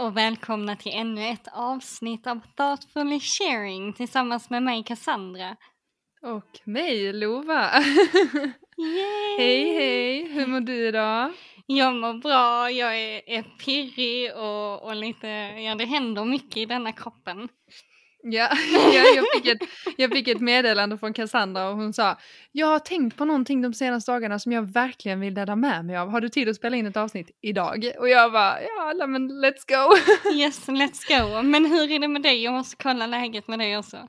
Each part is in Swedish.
Och välkomna till ännu ett avsnitt av Thoughtfully Sharing tillsammans med mig Cassandra. Och mig Lova. Hej hej, hur mår du idag? Jag mår bra, jag är, är pirrig och, och lite, ja det händer mycket i denna kroppen. Ja, ja jag, fick ett, jag fick ett meddelande från Cassandra och hon sa Jag har tänkt på någonting de senaste dagarna som jag verkligen vill dela med mig av. Har du tid att spela in ett avsnitt idag? Och jag bara ja men let's go. Yes, let's go. Men hur är det med dig? Jag måste kolla läget med dig också.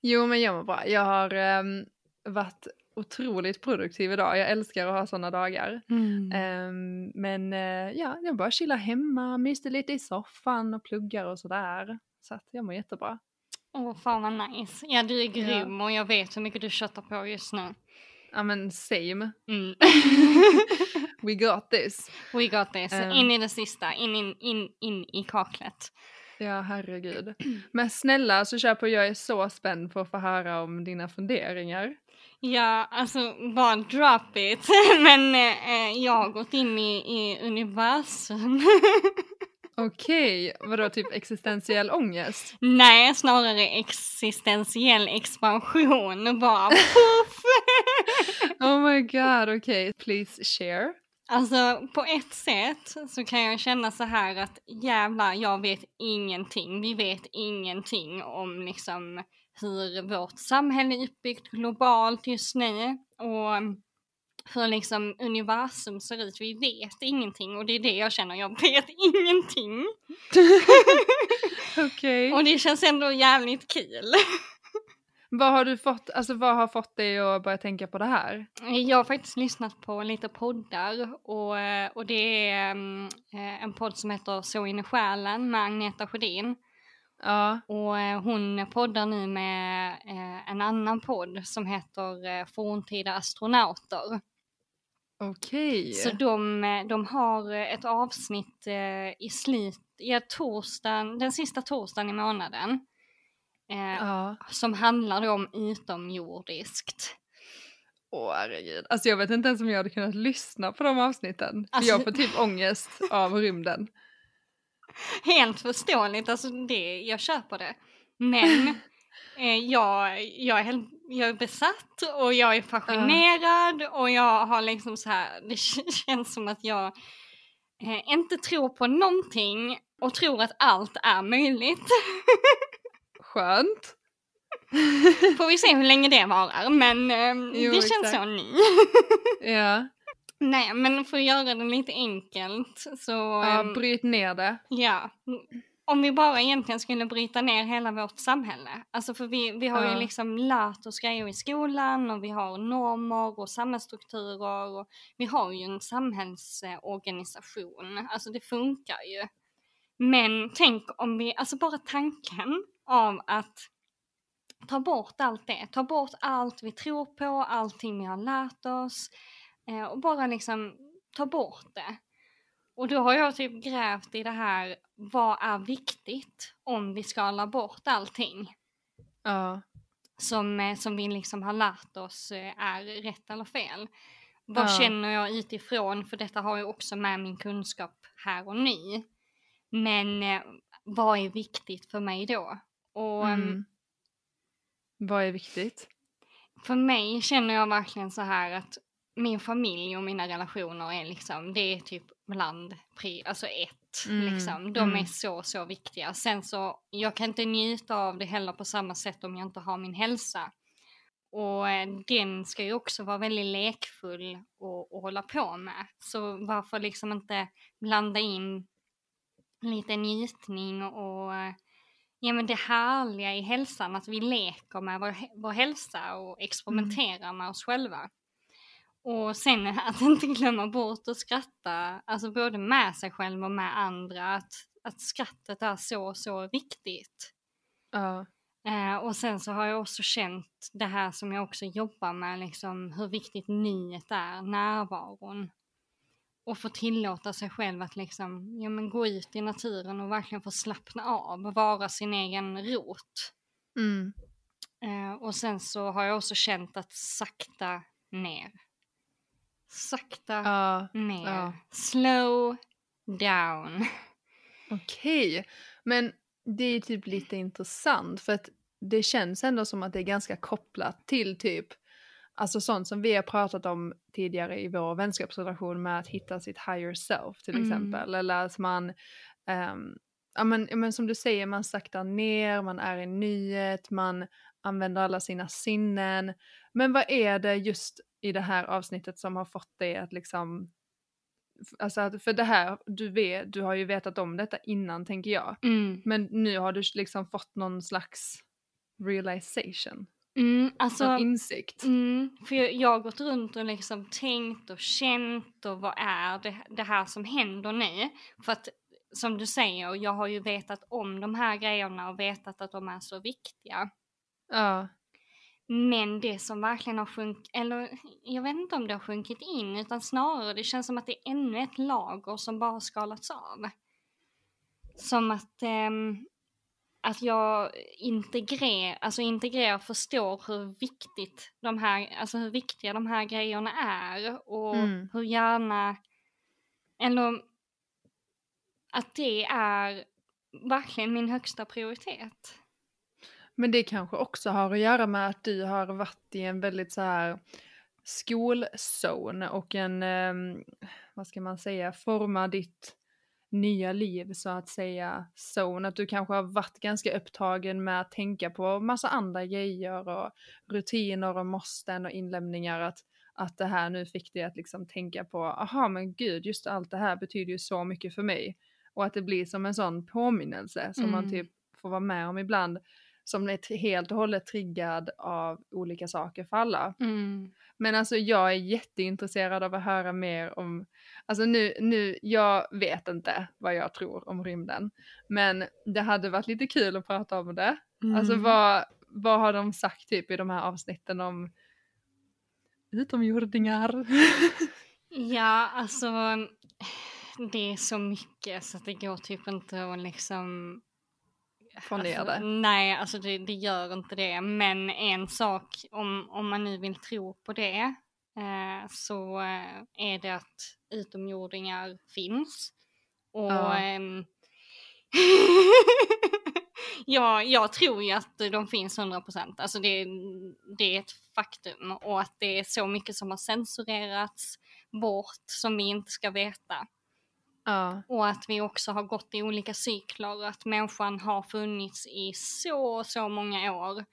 Jo men jag mår bra. Jag har um, varit otroligt produktiv idag. Jag älskar att ha sådana dagar. Mm. Um, men uh, ja, jag bara chillar hemma, myste lite i soffan och pluggar och sådär. Så att jag mår jättebra. Åh oh, fan vad nice. Ja du är grym Ja. och jag vet hur mycket du köttar på just nu. Ja men same. Mm. We got this. We got this. Ehm. In i det sista, in, in, in, in i kaklet. Ja herregud. Men snälla så kör på, jag är så spänd på att få höra om dina funderingar. Ja, alltså bara drop it. Men eh, jag har gått in i, i universum. Okej, vadå typ existentiell ångest? Nej, snarare existentiell expansion. Bara poff! Oh my god, okej. Please share. Alltså på ett sätt så kan jag känna så här att jävlar, jag vet ingenting. Vi vet ingenting om liksom hur vårt samhälle är uppbyggt globalt just nu och hur liksom universum ser ut. Vi vet ingenting och det är det jag känner, jag vet ingenting. Okej. Och det känns ändå jävligt kul. Vad har du fått, alltså vad har fått dig att börja tänka på det här? Jag har faktiskt lyssnat på lite poddar och, och det är mm, eh, en podd som heter Så in i själen med Agneta Sjödin. Ja, Och eh, hon poddar nu med eh, en annan podd som heter Forntida astronauter. Okej. Så de, eh, de har eh, ett avsnitt eh, i slut, ja, torsdagen, den sista torsdagen i månaden. Eh, Ja. Som handlar om utomjordiskt. Åh herregud. Alltså jag vet inte ens om jag hade kunnat lyssna på de avsnitten. För Alltså- jag får typ ångest av rymden. Helt förståeligt, alltså det, jag köper det. Men eh, jag, jag, är helt, jag är besatt och jag är fascinerad och jag har liksom så här, det känns som att jag eh, inte tror på någonting och tror att allt är möjligt. Skönt. Får vi se hur länge det varar, men eh, Jo, det känns exakt. så nu. Ja, Nej, men för att göra det lite enkelt så... ja ehm, bryt ner det. Ja, om vi bara egentligen skulle bryta ner hela vårt samhälle. Alltså för vi, vi har Ja. ju liksom lärt oss grejer i skolan och vi har normer och samhällsstrukturer och vi har ju en samhällsorganisation. Alltså det funkar ju. Men tänk om vi, alltså bara tanken av att ta bort allt det, ta bort allt vi tror på, allting vi har lärt oss eh, och bara liksom ta bort det. Och då har jag typ grävt i det här, vad är viktigt om vi skalar bort allting Ja, som, eh, som vi liksom har lärt oss eh, är rätt eller fel. Vad Ja. känner jag utifrån, för detta har jag också med min kunskap här och nu. Men eh, vad är viktigt för mig då? Och ehm, mm. Vad är viktigt? för mig känner jag verkligen så här att min familj och mina relationer är liksom, det är typ bland, pri, alltså ett Mm, liksom. De mm. är så, så viktiga. Sen så, jag kan inte njuta av det heller på samma sätt om jag inte har min hälsa. Och eh, den ska ju också vara väldigt lekfull och, och hålla på med. Så varför liksom inte blanda in lite njutning och ja, men det härliga i hälsan, att vi leker med vår, vår hälsa och experimenterar med oss själva. Och sen att inte glömma bort att skratta, alltså både med sig själv och med andra, att, att skrattet är så, så viktigt. Ja, Eh, och sen så har jag också känt det här som jag också jobbar med, liksom hur viktigt nuet är, närvaron. Och få tillåta sig själv att liksom, ja men gå ut i naturen och verkligen få slappna av, vara sin egen rot. mm. Eh, och sen så har jag också känt att sakta ner. Sakta ja, ner. ja. Slow down. Okej, men det är typ lite intressant för att det känns ändå som att det är ganska kopplat till typ Alltså sånt som vi har pratat om tidigare i vår vänskapsrelation med att hitta sitt higher self till Mm. exempel. Eller att man, ehm, ja, men, men som du säger, man saktar ner, man är i nyhet, man använder alla sina sinnen. Men vad är det just i det här avsnittet som har fått dig att liksom Alltså att för det här, du vet, du har ju vetat om detta innan tänker jag. Mm. Men nu har du liksom fått någon slags realization, Mm, alltså, någon insikt. mm, för jag, jag har gått runt och liksom tänkt och känt och vad är det, det här som händer nu? För att som du säger, jag har ju vetat om de här grejerna och vetat att de är så viktiga. Ja. Men det som verkligen har sjunkit, eller jag vet inte om det har sjunkit in, utan snarare det känns som att det är ännu ett lager som bara har skalats av. Som att, ehm, att jag integrerar, alltså integrerar och förstår hur viktigt de här, alltså hur viktiga de här grejerna är och Mm. hur gärna, eller att det är verkligen min högsta prioritet. Men det kanske också har att göra med att du har varit i en väldigt så här skolzone och en, ehm, vad ska man säga, forma ditt nya liv så att säga zone. Att du kanske har varit ganska upptagen med att tänka på massa andra grejer och rutiner och måsten och inlämningar. Att, att det här nu fick dig att liksom tänka på, aha men gud, just allt det här betyder ju så mycket för mig. Och att det blir som en sån påminnelse som man Mm. typ får vara med om ibland som är helt och hållet triggad av olika saker för alla. Men alltså jag är jätteintresserad av att höra mer om, alltså nu, nu, jag vet inte vad jag tror om rymden. Men det hade varit lite kul att prata om det. Alltså Mm. vad, vad har de sagt typ i de här avsnitten om utomjordingar? Ja, alltså det är så mycket så att det går typ inte att liksom Få ner alltså, det. Nej, alltså det, det gör inte det. Men en sak, om, om man nu vill tro på det, eh, så eh, är det att utomjordingar finns. Och Ja. ehm, ja, jag tror ju att de finns 100%. Alltså det, det är ett faktum. Och att det är så mycket som har censurerats bort som vi inte ska veta. Ja, Och att vi också har gått i olika cykler, att människan har funnits i så, så många år.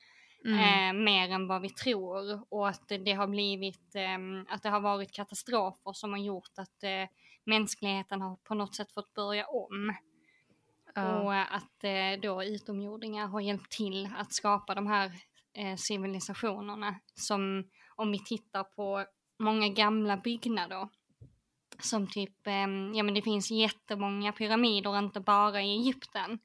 mm. Eh, mer än vad vi tror. Och att det, har blivit, ehm, att det har varit katastrofer som har gjort att eh, mänskligheten har på något sätt fått börja om. ja. Och eh, att eh, då utomjordingar har hjälpt till att skapa de här eh, civilisationerna. Som om vi tittar på många gamla byggnader. Som typ, eh, ja men det finns jättemånga pyramider, inte bara i Egypten.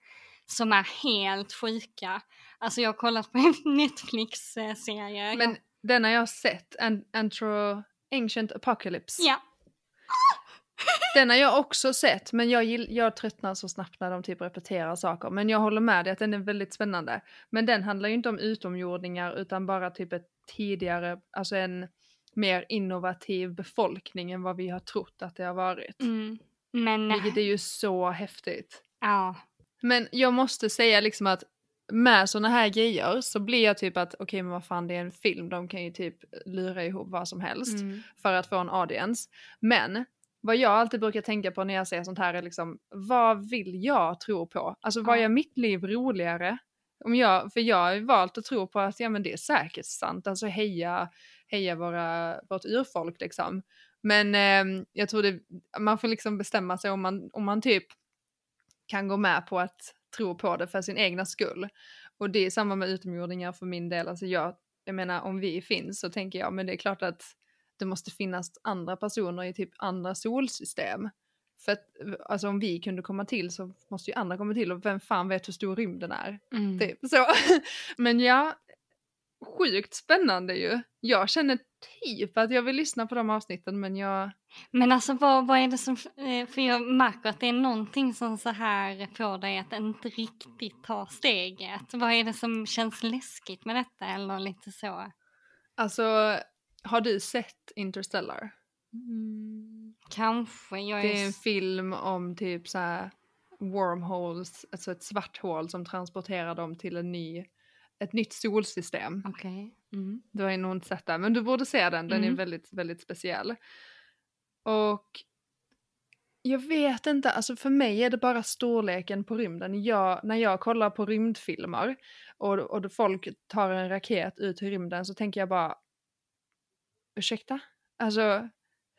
Som är helt sjuka. Alltså jag har kollat på en Netflix-serie. Men den har jag sett, An- Antro Ancient Apocalypse. Ja, Den har jag också sett, men jag, jag tröttnar så snabbt när de typ repeterar saker. Men jag håller med dig att den är väldigt spännande. Men den handlar ju inte om utomjordingar utan bara typ ett tidigare, alltså en mer innovativ befolkning än vad vi har trott att det har varit. mm. men Vilket är ju så häftigt. ja. Men jag måste säga liksom att med såna här grejer så blir jag typ att okej men vad fan det är en film, de kan ju typ lura ihop vad som helst Mm. för att få en audience. Men vad jag alltid brukar tänka på när jag ser sånt här är liksom vad vill jag tro på? Alltså vad Ja. gör mitt liv roligare? Om jag, för jag har ju valt att tro på att ja men det är säkert sant, alltså heja, heja våra, vårt urfolk liksom. Men eh, jag tror det, man får liksom bestämma sig om man, om man typ kan gå med på att tro på det för sin egna skull. Och det är samma med utomjordingar för min del. Alltså jag, jag menar om vi finns så tänker jag men det är klart att det måste finnas andra personer i typ andra solsystem. För att alltså om vi kunde komma till så måste ju andra komma till och vem fan vet hur stor rymden är. Mm. Typ så. Men ja, sjukt spännande ju. Jag känner typ att jag vill lyssna på de avsnitten men jag... Men alltså vad, vad är det som, eh, för jag märker att det är någonting som så här får dig att inte riktigt ta steget. Vad är det som känns läskigt med detta eller lite så? Alltså, har du sett Interstellar? Mm, kanske, jag är... Det är en film om typ så här wormholes, alltså ett svart hål som transporterar dem till en ny, ett nytt solsystem. Okej. Mm. Du har ju nog inte sett den, men du borde se den. Den är Mm. väldigt, väldigt speciell. Och jag vet inte, alltså för mig är det bara storleken på rymden. Jag, när jag kollar på rymdfilmer och, och folk tar en raket ut i rymden så tänker jag bara ursäkta? Alltså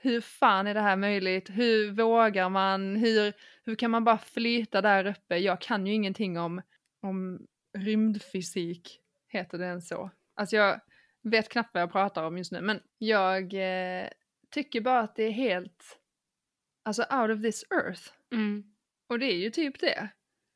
hur fan är det här möjligt? Hur vågar man? Hur, hur kan man bara flyta där uppe? Jag kan ju ingenting om, om rymdfysik, heter det ens så? Alltså jag vet knappt vad jag pratar om just nu, men jag eh, tycker bara att det är helt, alltså out of this earth. Mm. Och det är ju typ det.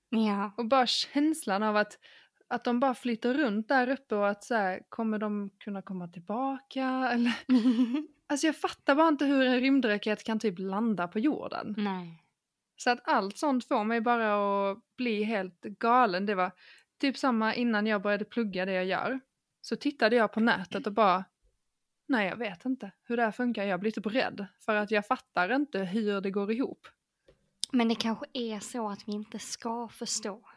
Ja. Och bara känslan av att, att de bara flyter runt där uppe och att så här, kommer de kunna komma tillbaka? Eller, alltså jag fattar bara inte hur en rymdraket kan typ landa på jorden. Nej. Så att allt sånt får mig bara att bli helt galen. Det var typ samma innan jag började plugga det jag gör. Så tittade jag på nätet och bara, nej jag vet inte hur det här funkar. Jag blir typ rädd för att jag fattar inte hur det går ihop. Men det kanske är så att vi inte ska förstå.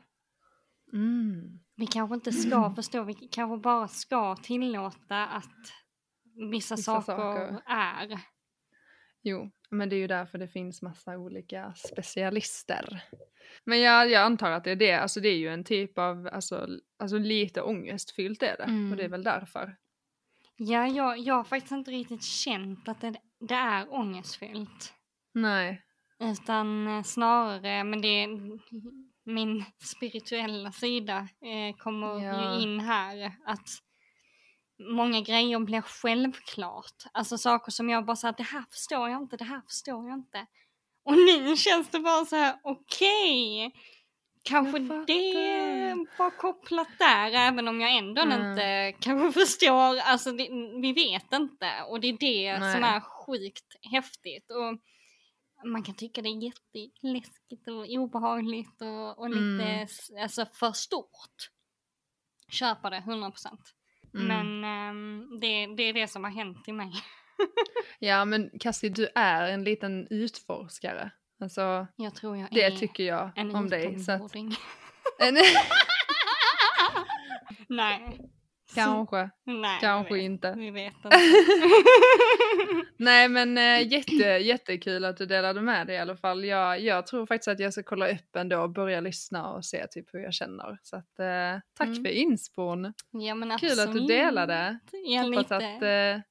Mm. Vi kanske inte ska förstå, vi kanske bara ska tillåta att vissa, Vissa saker, saker. är. Jo, men det är ju därför det finns massa olika specialister. Men jag, jag antar att det är det, alltså det är ju en typ av, alltså, alltså lite ångestfyllt är det. Mm. Och det är väl därför. Ja, jag, jag har faktiskt inte riktigt känt att det, det är ångestfyllt. Nej. Utan eh, snarare, men det är min spirituella sida eh, kommer Ja. ju in här. Att många grejer blir självklart. Alltså saker som jag bara säger, det här förstår jag inte, det här förstår jag inte. Och nu känns det bara så här, okej. Kanske Jag fattar. det var kopplat där, även om jag ändå Mm. inte kanske förstår. Alltså det, vi vet inte. Och det är det som Nej. är sjukt häftigt. Och man kan tycka det är jätteläskigt och obehagligt och, och lite Mm. alltså för stort. Köpa det 100%. Mm. Men ehm, det, det är det som har hänt i mig. Ja men Cassie, du är en liten utforskare. Alltså Jag tror jag det är tycker jag en om dig. Så att, en, Nej. kanske, Nej, kanske vet, inte. Vi vet inte. Nej men äh, jätte, jättekul att du delade med dig i alla fall. Jag, jag tror faktiskt att jag ska kolla upp ändå och börja lyssna och se typ hur jag känner. Så att äh, tack Mm. för inspon. ja, men Kul att du delade. Ja, Hoppas lite. att äh,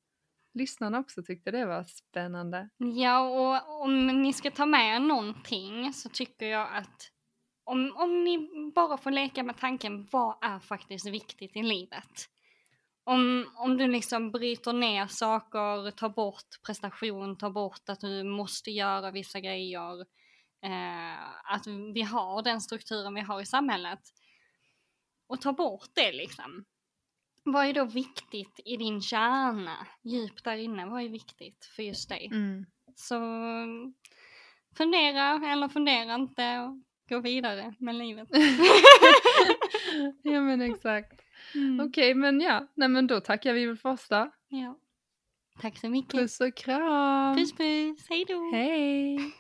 lyssnarna också tyckte det var spännande. Ja, och om ni ska ta med någonting så tycker jag att om, om ni bara får leka med tanken, vad är faktiskt viktigt i livet? Om, om du liksom bryter ner saker, tar bort prestation, tar bort att du måste göra vissa grejer, eh, att vi har den strukturen vi har i samhället och tar bort det liksom. Vad är då viktigt i din kärna, djupt där inne, vad är viktigt för just dig? Mm. Så fundera eller fundera inte gå vidare med livet. ja men exakt. Mm. Okej men ja, nej men då tackar vi väl första. Ja. Tack så mycket. Puss och kram! puss, puss. hej då. Hej!